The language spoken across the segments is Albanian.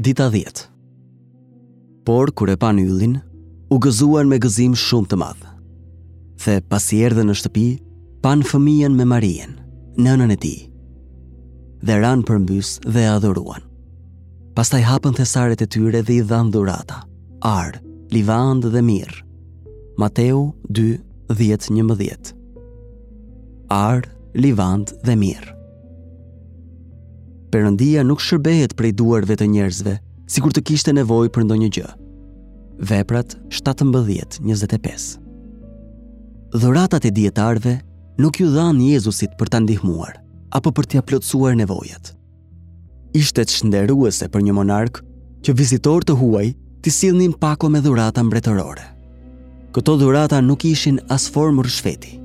Dita 10 Por, kur e panë yllin, u gëzuan me gëzim shumë të madh. Dhe pasi erdhën në shtëpi, panë fëmijën me Marinë, nënën e tij. Dhe ranë përmbys dhe e adhuruan. Pastaj hapën thesaret e tyre dhe i dhanë dhurata, ar, livandë dhe mirrë. Mateu 2, 10, 11 Ar, livandë dhe mirrë. Perëndia nuk shërbehet prej duarve të njerëzve, sikur të kishte nevojë për ndonjë gjë. Veprat 17:25. Dhuratat e dijetarëve nuk iu dhanë Jezusit për ta ndihmuar apo për t'ia plotësuar nevojat. Ishte çnderuese për një monark që vizitorë të huaj t'i sillnin pako me dhurata mbretërore. Këto dhurata nuk ishin as formë ryshfeti.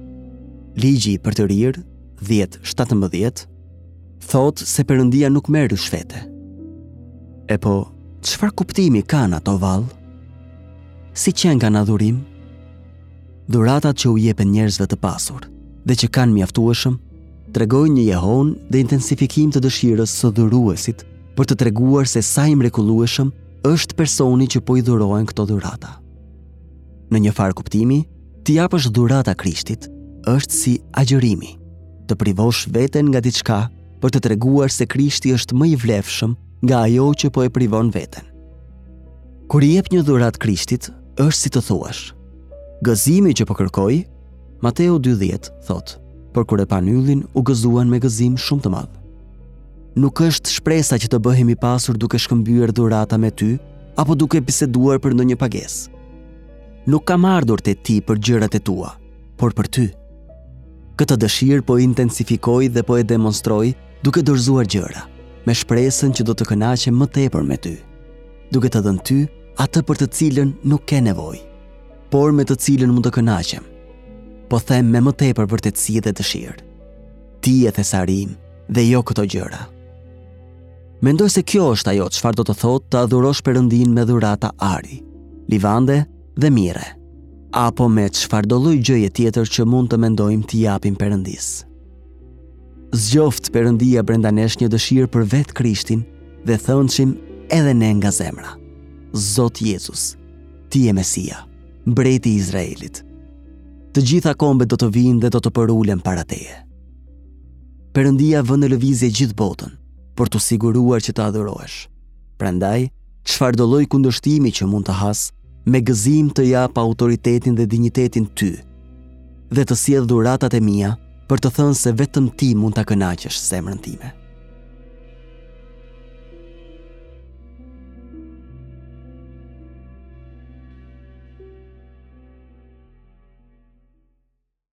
Ligji i Përtërirë 10, 17, thotë se Perëndia nuk merr ryshfete. E po, çfarë kuptimi kanë ato vallë? Si qenkan adhurim? Dhuratat që u jepen njerëzve të pasur dhe që kanë mjaftueshëm, tregojnë një jehonë dhe intensifikim të dëshirës së dhuruesit për të treguar se sa i mrekullueshëm është personi që po i dhurohen këto dhurata. Në një farë kuptimi, T'i japësh dhurata Krishtit është si agjërimi, të privosh veten nga diçka për të treguar se Krishti është më i vlefshëm nga ajo që po e privon veten. Kur i jep një dhuratë Krishtit, është si të thuash. Gëzimi që po kërkoj, Mateu 2:10 thotë, por kur e panë yllin u gëzuan me gëzim shumë të madh. Nuk është shpresa që të bëhem i pasur duke shkëmbyer dhurata me ty apo duke biseduar për ndonjë pagesë. Nuk kam ardhur te ti për gjërat e tua, por për ty. Këtë dëshirë po e intensifikoj dhe po e demonstroj duke dorëzuar gjëra, me shpresën që do të kënaqem më tepër me ty, duke të dhënë ty atë për të cilën nuk ke nevojë, por me të cilën mund të kënaqem. Po them me më tepër vërtetësi dhe dëshirë. Ti je thesari im dhe jo këto gjëra. Mendoj se kjo është ajo çfarë do të thotë të adhurosh Perëndinë me dhurata ari, livande dhe mirre, apo me çfarëdo lloj gjëje tjetër që mund të mendojmë t'i japim Perëndisë. Zgjoftë Perëndia brenda nesh një dëshirë për vetë Krishtin dhe thënçim edhe ne nga zemra. Zot Jezus, ti je Mesia, mbreti i Izraelit. Të gjitha kombet do të vijnë dhe do të përulen para teje. Perëndia vë në lëvizje gjithë botën për t'u siguruar që të adhurohesh. Prandaj, çfarëdolloj kundërshtimi që mund të has, me gëzim të jap autoritetin dhe dinjitetin ty dhe të sjell dhuratat e mia për të thënë se vetëm ti mund ta kënaqësh zemrën time.